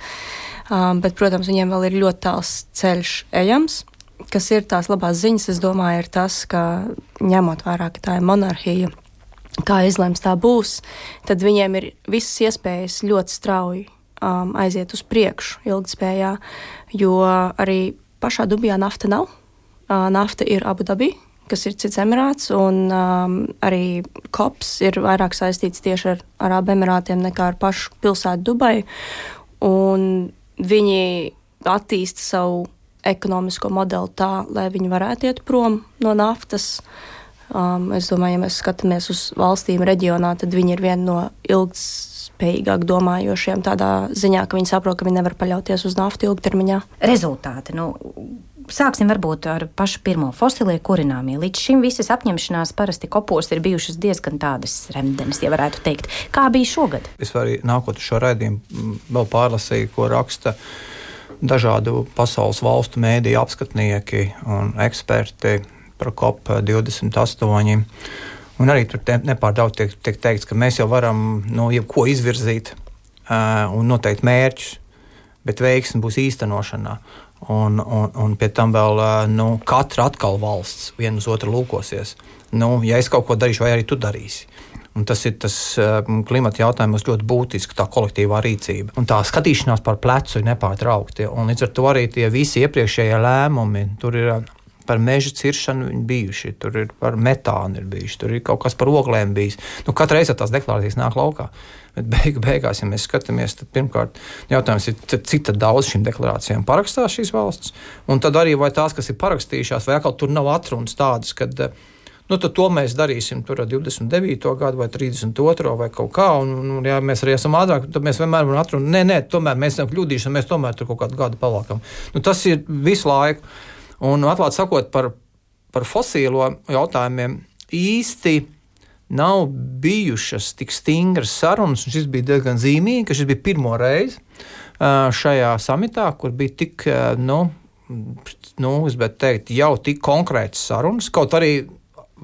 Um, bet, protams, viņiem vēl ir ļoti tāls ceļš ejams. Kas ir tās labās ziņas, es domāju, ir tas, ka ņemot vērā, ka tā ir monarhija, kā izlems tā būs, tad viņiem ir visas iespējas ļoti strauji um, aiziet uz priekšu ilgspējā, jo arī pašā Dubijā nafta nav. Uh, nafta ir Abu Dabī, kas ir cits emirāts, un um, arī kops ir vairāk saistīts tieši ar Arābu Emirātiem nekā ar pašu pilsētu Dubai. Un viņi attīsta savu ekonomisko modeli tā, lai viņi varētu iet prom no naftas. Um, es domāju, ja mēs skatāmies uz valstīm reģionā, tad viņi ir viena no ilgs spējīgāk domājošiem tādā ziņā, ka viņi saprot, ka viņi nevar paļauties uz naftu ilgtermiņā. Rezultāti. Nu... Sāksim varbūt ar pašu pirmo fosilie kurināmie. Līdz šim visas apņemšanās parasti kopos ir bijušas diezgan tādas remdenes, ja varētu teikt. Kā bija šogad? Es arī nākot šo raidījumu vēl pārlasīju, ko raksta dažādu pasaules valstu mēdīju apskatnieki un eksperti par COP28. Un arī tur nepārtraukti tiek, tiek teikts, ka mēs jau varam no nu, jebko izvirzīt uh, un noteikt mērķus, bet veiksme būs īstenošanā. Un, un, un pie tam vēl nu, katra atkal valsts viena uz otru lūkosies. Nu, ja es kaut ko darīšu, vai arī tu darīsi. Un tas ir tas klimata jautājums ļoti būtisks, tā kolektīvā rīcība. Un tā skatīšanās par plecu ir nepārtraukti. Līdz ar to arī tie visi iepriekšējie lēmumi, tur ir par meža ciršanu bijuši, tur ir par metānu ir bijuši, tur ir kaut kas par oglēm bijis. Nu, Katru reizi tās deklarācijas nāk laukā. Bet beigu, beigās, ja mēs skatāmies, tad pirmkārt jautājums ir, cik daudz šīm deklarācijām parakstās šīs valsts, un tad arī vai tās, kas ir parakstījušās, vai atkal tur nav atrunas tādas, kad nu, to mēs darīsim tur ar 29. gadu vai 32. vai kaut kā, un, un ja mēs arī esam ātrāk, tad mēs vienmēr varam atrunāt, nē, nē, tomēr mēs esam kļūdījušies, mēs tomēr tur kaut kādu gadu pavalkam. Nu, tas ir visu laiku. Un atklāti sakot par, par fosīlo jautājumiem īsti nav bijušas tik stingras sarunas, un šis bija diezgan zīmīgi, ka šis bija pirmo reizi šajā samitā, kur bija tik, nu, nu es gribētu teikt, jau tik konkrētas sarunas, kaut arī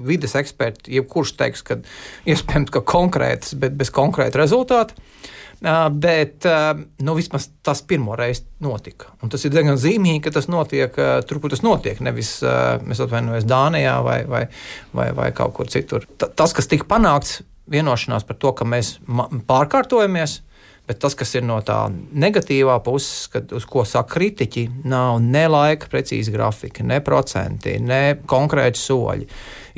vides eksperti, jebkurš teiks, ka iespējams, ka konkrētas, bet bez konkrēta rezultāta. Bet nu, vismaz tas pirmo reizi notika. Un tas ir diezgan zīmīgi, ka tas notiek tur, kur tas notiek. Nevis mēs atvainojamies Dānijā vai, vai, vai, vai kaut kur citur. Tas, kas tika panākts, vienošanās par to, ka mēs pārkārtojamies. Bet tas, kas ir no tā negatīvā puses, kad, uz ko saka kritiķi, nav ne laika precīzi grafika, ne procenti, ne konkrēti soļi.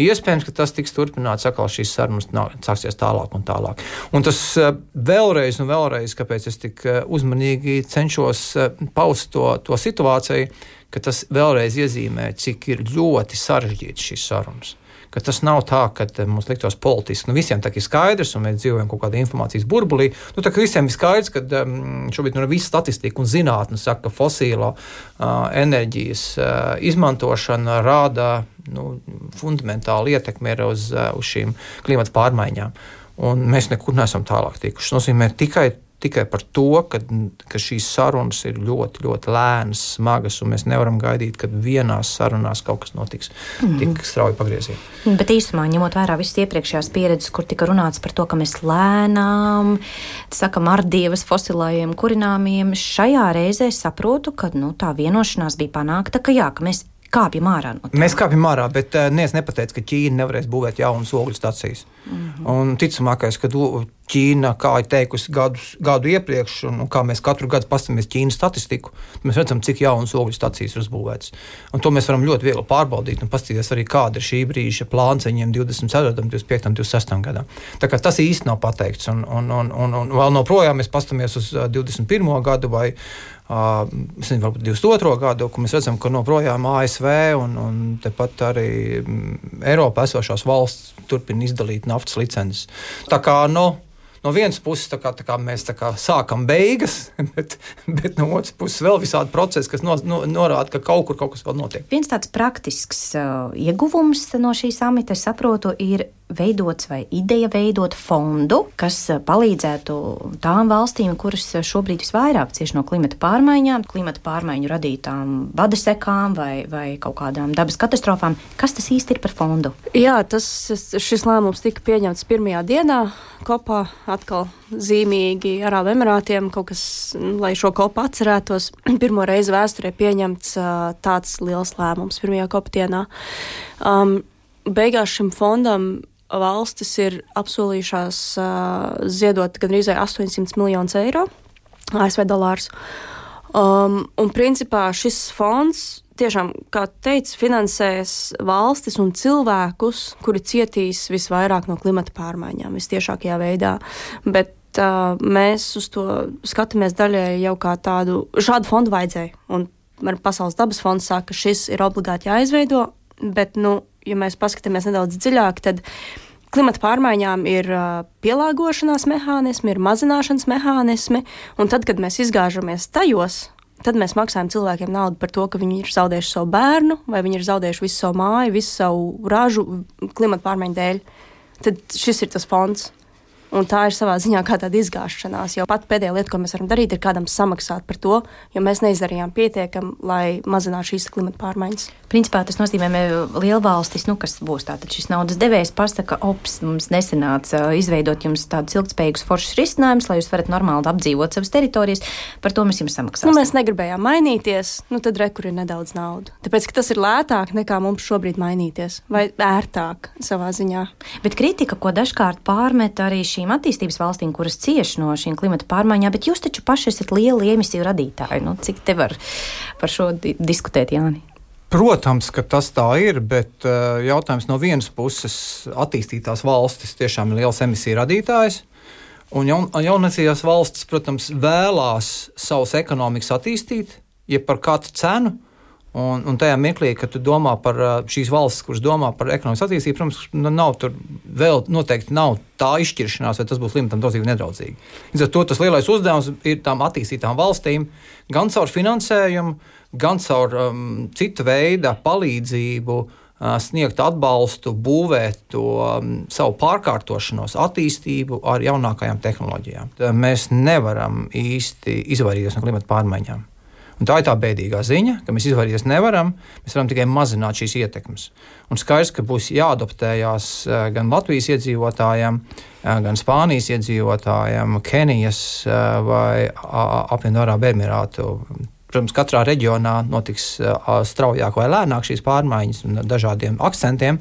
Iespējams, ka tas tiks turpināts, atkal šīs sarunas sāksies tālāk un tālāk. Un tas eh, vēlreiz un vēlreiz, kāpēc es tik eh, uzmanīgi cenšos eh, paust to, to situāciju, ka tas vēlreiz iezīmē, cik ir ļoti sarežģītas šīs sarunas ka tas nav tā, ka eh, mums liktos politiski. Nu, visiem tā ir skaidrs, un mēs dzīvojam kaut kādā informācijas burbulī. Nu, tā, visiem ir skaidrs, ka um, šobrīd nu, viss statistika un zinātne saka, ka fosīlo uh, enerģijas uh, izmantošana rāda nu, fundamentālu ietekmi uz, uh, uz šīm klimata pārmaiņām. Un mēs nekur neesam tālāk tikuši. Tas nozīmē tikai tikai par to, ka, ka šīs sarunas ir ļoti, ļoti lēnas, smagas, un mēs nevaram gaidīt, ka vienās sarunās kaut kas notiks mm -hmm. tik strauji pagriezienā. Bet īsumā, ņemot vērā visas iepriekšējās pieredzes, kur tika runāts par to, ka mēs lēnām sakam ar dievas fosilējiem kurināmiem, šajā reizē saprotu, ka nu, tā vienošanās bija panākta, ka jā, ka mēs kāpjam ārā. No tā. Mēs kāpjam ārā, bet uh, neviens nepateica, ka Ķīna nevarēs būvēt jaunas ogļu stācijas. Mm -hmm. Un ticamākais, ka Ķīna, kā jau teikusi gadu, gadu iepriekš, un, un kā mēs katru gadu paskatāmies Ķīnas statistiku, mēs redzam, cik jaunas ogļu stācijas ir uzbūvētas. Un to mēs varam ļoti viegli pārbaudīt un paskatīties arī, kāda ir šī brīža plāns viņiem 24, 25, 26 gadam. Tā kā tas īsti nav pateikts, un, un, un, un, un vēl joprojām mēs paskatāmies uz 21. gadu vai nezinu, varbūt 22. gadu, kur mēs redzam, ka joprojām ASV un, un tepat arī Eiropā esošās valsts turpina izdalīt naftas licences. Tā kā no, nu, no vienas puses tā kā, tā kā mēs tā kā sākam beigas, bet, bet no otras puses vēl visādi procesi, kas no, no, norāda, ka kaut kur kaut kas vēl notiek. Viens tāds praktisks uh, ieguvums no šī samita, es saprotu, ir veidots vai ideja veidot fondu, kas eh, palīdzētu tām valstīm, kuras šobrīd visvairāk cieš no klimata pārmaiņām, klimata pārmaiņu radītām badesekām vai, vai kaut kādām dabas katastrofām. Kas tas īsti ir par fondu? Jā, tas, šis lēmums tika pieņemts pirmajā dienā kopā atkal zīmīgi Arābu Emirātiem, kaut kas, lai šo kopu atcerētos. Pirmo reizi vēsturē pieņemts uh, tāds liels lēmums pirmajā kopienā. Um, beigās šim fondam valstis ir apsolījušās uh, ziedot gandrīz 800 miljonus eiro ASV dolārus. Um, un principā šis fonds tiešām, kā teicu, finansēs valstis un cilvēkus, kuri cietīs visvairāk no klimata pārmaiņām, visciešākajā veidā. Bet uh, mēs uz to skatāmies daļēji jau kā tādu, šādu fondu vajadzēja. Un Pasaules dabas fonds saka, ka šis ir obligāti jāizveido, bet, nu, ja mēs paskatāmies nedaudz dziļāk, tad klimata pārmaiņām ir pielāgošanās mehānismi, ir mazināšanas mehānismi, un tad, kad mēs izgāžamies tajos, tad mēs maksājam cilvēkiem naudu par to, ka viņi ir zaudējuši savu bērnu, vai viņi ir zaudējuši visu savu māju, visu savu ražu klimata pārmaiņu dēļ. Tad šis ir tas fonds. Un tā ir savā ziņā kā tāda izgāšanās. Jo pat pēdējā lieta, ko mēs varam darīt, ir kādam samaksāt par to, jo mēs neizdarījām pietiekami, lai mazinātu šīs klimata pārmaiņas. Principā tas nozīmē, ka lielvalstis, nu, kas būs tātad šis naudas devējs, pasaka, ops, mums nesenāca izveidot jums tādus ilgspējīgus foršus risinājumus, lai jūs varat normāli apdzīvot savas teritorijas. Par to mēs jums samaksāsim. Nu, mēs negribējām mainīties, nu tad rekur ir nedaudz naudas. Tāpēc, tas ir lētāk nekā mums šobrīd mainīties, vai ērtāk savā ziņā. Bet kritika, ko dažkārt pārmet arī šīm attīstības valstīm, kuras cieš no šīm klimata pārmaiņām, bet jūs taču paši esat lieli emisiju radītāji. Nu, cik te var par šo di diskutēt, Jāni? Protams, ka tas tā ir, bet uh, jautājums no vienas puses - attīstītās valstis tiešām ir liels emisiju radītājs. Un jaun, jaunākajās valstis, protams, vēlās savus ekonomikas attīstīt, ja par katru cenu. Un, un tajā mirklī, kad tu domā par šīs valsts, kuras domā par ekonomikas attīstību, protams, nu, nav tur vēl noteikti nav tā izšķiršanās, vai tas būs klimatam draudzīgi vai nedraudzīgi. Līdz ar to tas lielais uzdevums ir tām attīstītām valstīm gan caur finansējumu, gan caur um, citu veidu palīdzību. Sniegt atbalstu, būvēt to um, savu pārkārtošanos, attīstību ar jaunākajām tehnoloģijām. Mēs nevaram īsti izvairīties no klimata pārmaiņām. Un tā ir tā bēdīgā ziņa, ka mēs izvairīties nevaram. Mēs varam tikai mazināt šīs ietekmes. Un skaidrs, ka būs jāadaptējās uh, gan Latvijas iedzīvotājiem, uh, gan Spānijas iedzīvotājiem, Kenijas vai apvienotā Arābu Emirātu Protams, katrā reģionā notiks straujāk vai lēnāk šīs pārmaiņas un dažādiem akcentiem,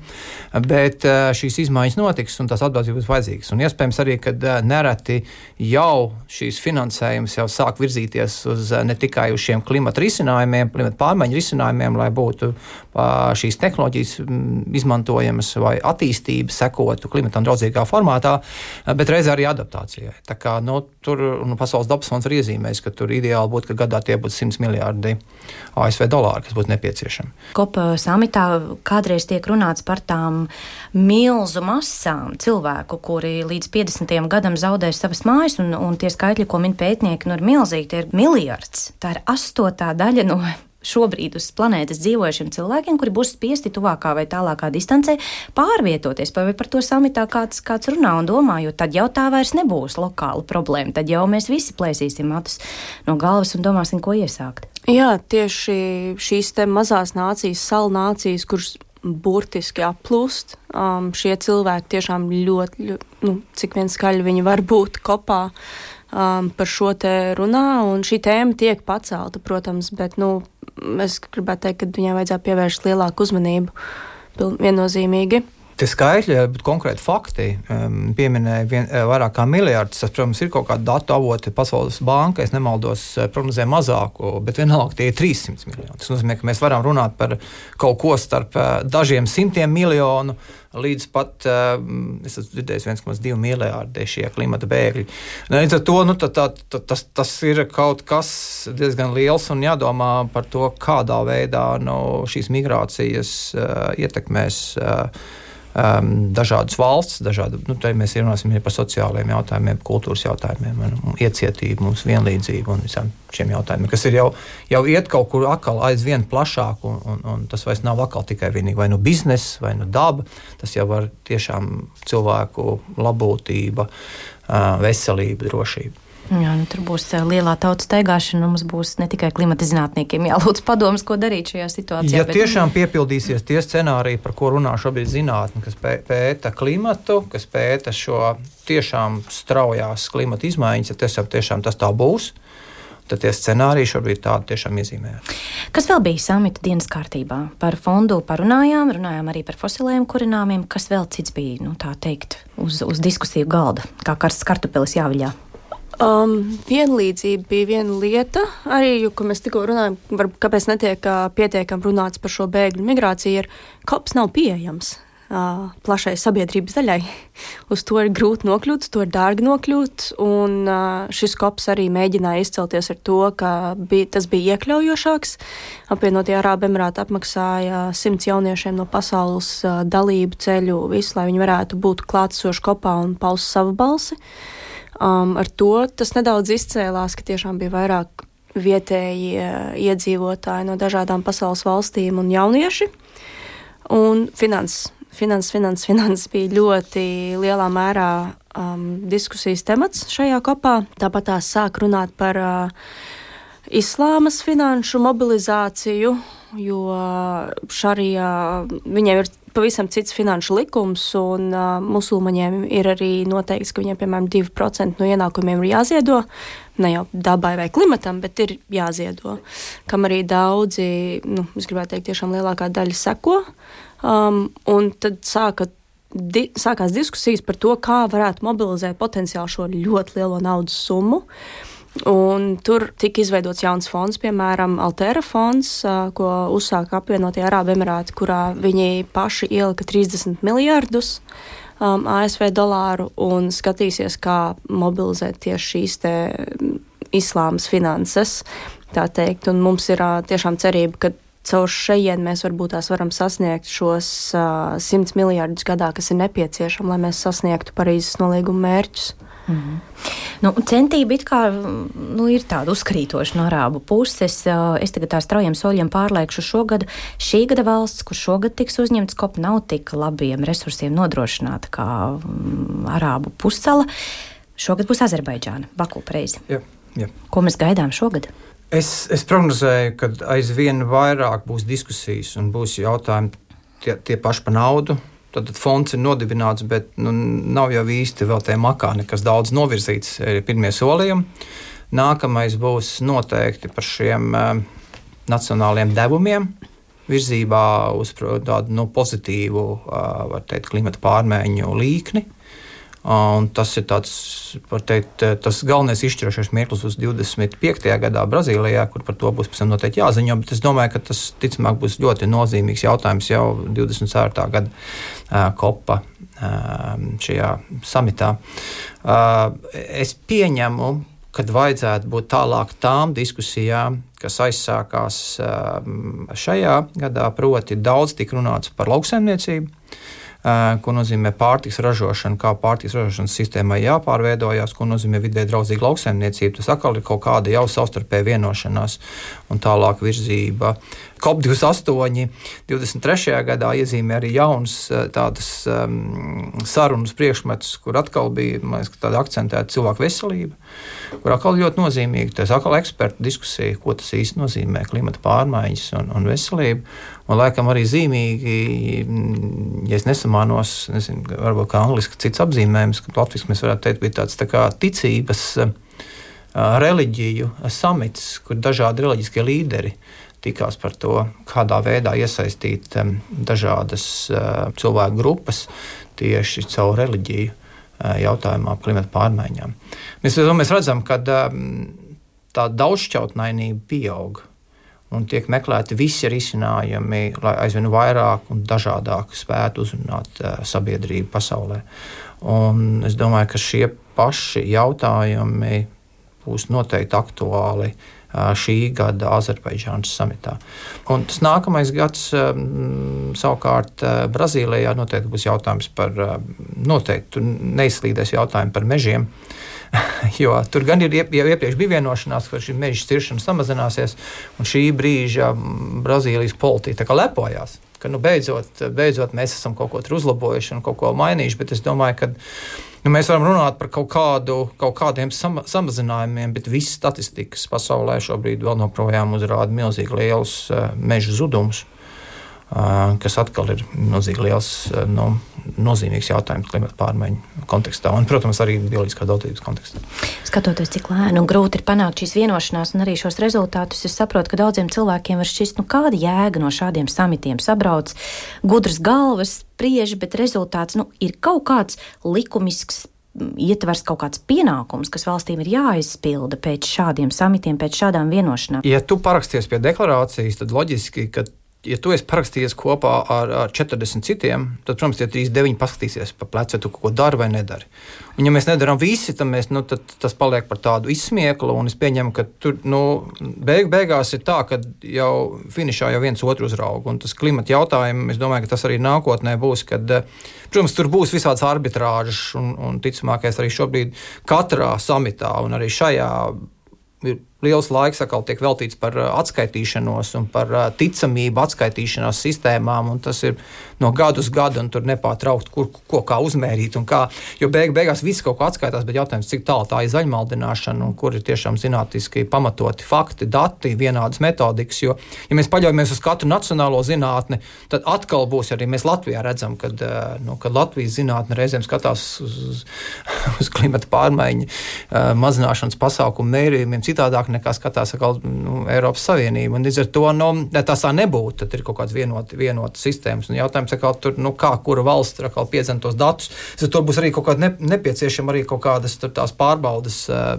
bet šīs izmaiņas notiks un tās atbalstības būs vajadzīgas. Un iespējams arī, ka nereti jau šīs finansējums jau sāk virzīties uz ne tikai uz šiem klimata risinājumiem, klimata pārmaiņu risinājumiem, lai būtu šīs tehnoloģijas izmantojamas vai attīstība sekotu klimatam draudzīgā formātā, bet reizē arī adaptācijai. Tā kā nu, tur nu, Pasaules dabas fonds ir iezīmējis, ka tur ideāli būtu, ka gadā tie būtu 100 miljardi ASV dolāru, kas būtu nepieciešami. Kopa samitā kādreiz tiek runāts par tām milzu masām cilvēku, kuri līdz 50. gadam zaudēs savas mājas, un, un tie skaitļi, ko min pētnieki, nu ir milzīgi, tie ir miljards. Tā ir astotā daļa no šobrīd uz planētas dzīvojušiem cilvēkiem, kuri būs spiesti tuvākā vai tālākā distancē pārvietoties. Vai par to samitā kāds, kāds runā un domā, jo tad jau tā vairs nebūs lokāla problēma. Tad jau mēs visi plēsīsim matus no galvas un domāsim, ko iesākt. Jā, tieši šīs mazās nācijas, salu nācijas, kuras burtiski aplūst. Um, šie cilvēki tiešām ļoti, ļoti nu, cik vien skaļi viņi var būt kopā. Um, par šo te runā, un šī tēma tiek pacelta, protams, bet nu, es gribētu teikt, ka viņai vajadzētu pievērst lielāku uzmanību viennozīmīgi. Tie skaitļi, bet konkrēti fakti um, pieminēja vien, eh, vairāk kā miljardus. Tas, protams, ir kaut kāda datu avoti. Pasaules banka, es nemaldos, eh, prognozē mazāku, bet vienalga tie ir 300 miljoni. Tas nozīmē, ka mēs varam runāt par kaut ko starp eh, dažiem simtiem miljonu līdz pat, es esmu dzirdējis, 1,2 miljardi šie klimata bēgļi. Līdz ar to nu, tā, tā, tā, tas, tas ir kaut kas diezgan liels un jādomā par to, kādā veidā nu, šīs migrācijas uh, ietekmēs. Uh, um, dažādas valsts, dažādi, nu, te mēs runāsim par sociālajiem jautājumiem, kultūras jautājumiem, un iecietību, mums vienlīdzību un visām šiem jautājumiem, kas ir jau, jau iet kaut kur atkal aizvien plašāk, un, un, un tas vairs nav atkal tikai vienīgi vai nu biznesa, vai nu daba, tas jau var tiešām cilvēku labklājība, veselība, drošība. Jā, nu, tur būs lielā tautas staigāšana. Mums būs ne tikai klimata zinātniekiem jālūdz padomus, ko darīt šajā situācijā. Ja bet... tiešām piepildīsies tie scenāriji, par ko runā šobrīd zinātne, kas pēta klimatu, kas pēta šo tiešām straujās klimata izmaiņas, ja tas jau tiešām tas tā būs. Tad tie scenāriji šobrīd tādi tiešām iezīmē. Kas vēl bija samita dienas kārtībā? Par fondu parunājām, runājām arī par fosilējiem kurināmiem. Kas vēl cits bija, nu, tā teikt, uz, uz diskusiju galda, kā karsts kartupelis jāviļā? Um, vienlīdzība bija viena lieta, arī, ko mēs tikko runājam, varbūt kāpēc netiek uh, pietiekami runāts par šo bēgļu migrāciju, ir kops nav pieejams uh, plašai sabiedrības daļai. Uz to ir grūti nokļūt, to ir dārgi nokļūt, un uh, šis kops arī mēģināja izcelties ar to, ka bija, tas bija iekļaujošāks. Apvienotie Arābu Emirāti apmaksāja simts jauniešiem no pasaules uh, dalību ceļu, visu, lai viņi varētu būt klātsoši kopā un paust savu balsi. Uh, Um, ar to tas nedaudz izcēlās, ka tiešām bija vairāk vietēji iedzīvotāji no dažādām pasaules valstīm un jaunieši. Un finanses, finanses, finanses, finanses bija ļoti lielā mērā um, diskusijas temats šajā kopā. Tāpat tās sāk runāt par uh, islāmas finanšu mobilizāciju jo šarijā viņiem ir pavisam cits finanšu likums, un uh, musulmaņiem ir arī noteikts, ka viņiem, piemēram, 2% no ienākumiem ir jāziedo. Ne jau dabai vai klimatam, bet ir jāziedo. Kam arī daudzi, nu, es gribētu teikt, tiešām lielākā daļa seko. Um, un tad sāka, di, sākās diskusijas par to, kā varētu mobilizēt potenciāli šo ļoti lielo naudas summu. Uh, Un tur tika izveidots jauns fonds, piemēram, Altera fonds, ko uzsāka apvienotie Arābu Emirāti, kurā viņi paši ielika 30 miljardus um, ASV dolāru un skatīsies, kā mobilizēt tieši šīs te islāmas finanses. Tā teikt, un mums ir uh, tiešām cerība, ka caur šejien mēs varbūt tās varam sasniegt šos uh, 100 miljardus gadā, kas ir nepieciešami, lai mēs sasniegtu Parīzes nolīguma mērķus. Mm nu, centība kā nu, ir tāda uzkrītoša no arābu puses. Es tagad tā straujiem soļiem pārliekšu šogad. Šī gada valsts, kur šogad tiks uzņemts kop, nav tik labiem resursiem nodrošināta kā um, arābu pussala. Šogad būs Azerbaidžāna, Baku pareizi. Jā, jā. Ko mēs gaidām šogad? Es, es prognozēju, ka aizvien vairāk būs diskusijas un būs jautājumi tie, tie paši par naudu, Tad fonds ir nodibināts, bet nu, nav jau īsti vēl tie makāni, kas daudz novirzīts, ir pirmie solījumi. Nākamais būs noteikti par šiem uh, nacionāliem devumiem virzībā uz tādu nu, pozitīvu, uh, teikt, klimata pārmaiņu līkni. Un tas ir tāds, teikt, tas galvenais izšķirošais mirklis uz 25. gadā Brazīlijā, kur par to būs pēc tam noteikti jāziņo. Bet es domāju, ka tas ticamāk būs ļoti nozīmīgs jautājums jau 24. gada uh, kopa uh, šajā samitā. Uh, es pieņemu, kad vajadzētu būt tālāk tām diskusijām, kas aizsākās šajā gadā, proti, daudz tika runāts par lauksaimniecību ko nozīmē pārtiks ražošana, kā pārtiks ražošanas sistēmai jāpārveidojas, ko nozīmē vidē draudzīga lauksaimniecība. Tas atkal ir kaut kāda jau savstarpēja vienošanās un tālāk virzība. COP28. 23. gadā iezīmē arī jaunas tādas um, sarunas priekšmetus, kur atkal bija liekas, akcentēta cilvēku veselība, kur atkal ļoti nozīmīgi. Tas atkal ekspertu diskusija, ko tas īsti nozīmē klimata pārmaiņas un, un veselība. Un laikam arī zīmīgi, mm, ja es nesamānos, nezinu, varbūt kā angliski cits apzīmējums, ka latviešu mēs varētu teikt, bija tāds tā kā ticības reliģiju samits, kur dažādi reliģiskie līderi tikās par to, kādā veidā iesaistīt um, dažādas uh, cilvēku grupas tieši caur reliģiju jautājumā par klimatu pārmaiņām. Mēs, mēs redzam, ka tā daudzšķautnainība pieaug. Un tiek meklēti visi risinājumi, lai aizvien vairāk un dažādāk spētu uzrunāt sabiedrību pasaulē. Un es domāju, ka šie paši jautājumi būs noteikti aktuāli šī gada Azerbaidžānas samitā. Un tas nākamais gads savukārt Brazīlijā noteikti būs jautājums par, noteikti neizslīdēs jautājumu par mežiem. Jo tur gan ir jau iepriekš bija vienošanās, ka šī meža ciršana samazināsies, un šī brīža Brazīlijas politika lepojās ka nu, beidzot, beidzot mēs esam kaut ko uzlabojuši un kaut ko mainījuši. Bet es domāju, ka Nu, mēs varam runāt par kaut, kādu, kaut kādiem sama, samazinājumiem, bet viss statistikas pasaulē šobrīd vēl joprojām uzrāda milzīgi liels uh, meža zudums, uh, kas atkal ir milzīgi liels, nu, nozīmīgs jautājums klimata pārmaiņu kontekstā un, protams, arī bioloģiskā daudzības kontekstā. Skatoties, cik lēni un grūti ir panākt šīs vienošanās un arī šos rezultātus, es saprotu, ka daudziem cilvēkiem var šķist, nu, kāda jēga no šādiem samitiem sabrauc gudras galvas spriež, bet rezultāts nu, ir kaut kāds likumisks ietvers kaut kāds pienākums, kas valstīm ir jāizpilda pēc šādiem samitiem, pēc šādām vienošanām. Ja tu paraksties pie deklarācijas, tad loģiski, ka ja tu esi parakstījies kopā ar, ar 40 citiem, tad, protams, tie 39 paskatīsies pa plecu, vai tu kaut ko dari vai nedari. Un, ja mēs nedarām visi, tad, mēs, nu, tad tas paliek par tādu izsmieklu. Es pieņemu, ka tur nu, beig, beigās ir tā, ka jau finišā jau viens otru uzrauga. Un tas klimata jautājums, es domāju, ka tas arī nākotnē būs. Kad, protams, tur būs visādas arbitrāžas, un, un ticamākais arī šobrīd katrā samitā un arī šajā ir liels laiks atkal tiek veltīts par atskaitīšanos un par ticamību atskaitīšanās sistēmām. Tas ir no gada uz gadu, un tur nepārtraukti, kur ko kā uzmērīt. Kā, jo beig, beigās viss kaut ko atskaitās, bet jautājums, cik tālu tā ir zaļmaldināšana un kur ir tiešām zinātniski pamatoti fakti, dati, vienādas metodikas. Jo, ja mēs paļaujamies uz katru nacionālo zinātni, tad atkal būs arī mēs Latvijā redzam, kad, nu, kad Latvijas zinātne reizēm skatās uz, uz, uz klimata pārmaiņu mazināšanas pasākumu mērījumiem citādāk nekā skatās atkal, nu, Eiropas Savienība. Un līdz ar to nu, tas tā nebūtu. Tad ir kaut kāds vienots vienot sistēmas. Un jautājums, kā, tur, nu, kā kura valsts atkal piedzem tos datus. Tur būs arī kaut kāda ne, nepieciešama arī kaut kādas pārbaudas, uh,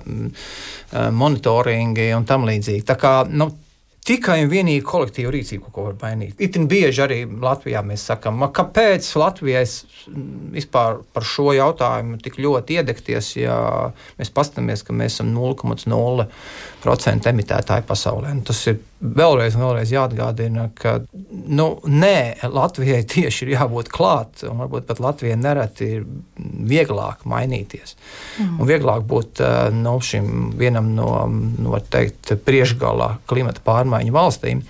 monitoringi un tam līdzīgi. Tā kā, nu, tikai un vienīgi kolektīva rīcība, ko var mainīt. Itin bieži arī Latvijā mēs sakām, kāpēc Latvijai vispār par šo jautājumu tik ļoti iedegties, ja mēs paskatāmies, ka mēs esam 0,0% emitētāji pasaulē. Nu, tas ir vēlreiz, vēlreiz jāatgādina, ka nu, nē, Latvijai tieši ir jābūt klāt, un varbūt pat Latvijai nereti ir vieglāk mainīties. Mm. Un vieglāk būt nu, šim vienam no, nu, teikt, priekšgalā klimata pārmaiņu valstīm,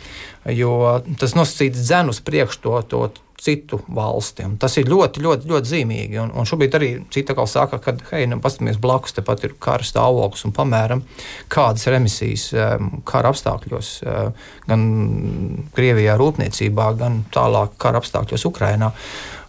jo tas nosacīts dzen uz priekšu to, to citu valsti. Un tas ir ļoti, ļoti, ļoti zīmīgi. Un, un šobrīd arī cita kā saka, ka, hei, nu, paskatāmies blakus, tepat ir kara stāvoklis un pamēram, kādas ir emisijas um, kara apstākļos, uh, gan Krievijā, rūpniecībā, gan tālāk kara apstākļos Ukrajinā.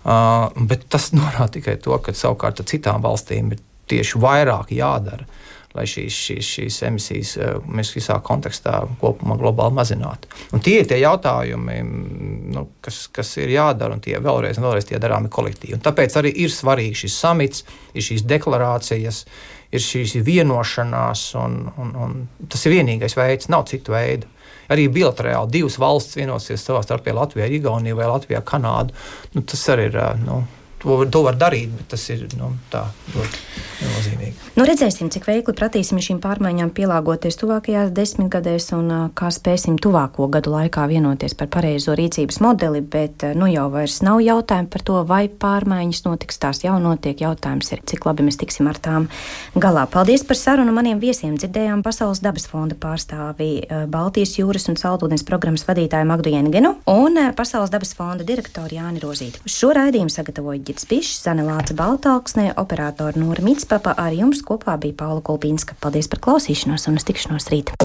Uh, bet tas norāda tikai to, ka savukārt citām valstīm ir tieši vairāk jādara lai šīs, šīs, šīs emisijas eh, mēs visā kontekstā kopumā globāli mazinātu. Un tie ir tie jautājumi, nu, kas, kas ir jādara, un tie vēlreiz, vēlreiz tie darāmi kolektīvi. Un tāpēc arī ir svarīgi šis samits, ir šīs deklarācijas, ir šīs vienošanās, un, un, un tas ir vienīgais veids, nav citu veidu. Arī bilaterāli divas valsts vienosies savā starpā Latvijā, Igaunijā vai Latvijā, Kanādu. Nu, tas arī ir. Eh, nu, to, to var darīt, bet tas ir nu, tā ļoti nozīmīgi. Nu, redzēsim, cik veikli pratīsim šīm pārmaiņām pielāgoties tuvākajās desmitgadēs un kā spēsim tuvāko gadu laikā vienoties par pareizo rīcības modeli, bet nu jau vairs nav jautājumu par to, vai pārmaiņas notiks. Tās jau notiek. Jautājums ir, cik labi mēs tiksim ar tām galā. Paldies par sarunu maniem viesiem. Dzirdējām Pasaules dabas fonda pārstāvi Baltijas jūras un saldūdens programmas vadītāju Magdu Jengenu un Pasaules dabas fonda direktoru Jāni Rozīti. Šo raidījumu sagatavoja Ģits Pišs, Zane Lāca Baltāksnē, operātora Nora Mitspapa, ar jums kopā bija Paula Kulpīnska. Paldies par klausīšanos un uz tikšanos rīt!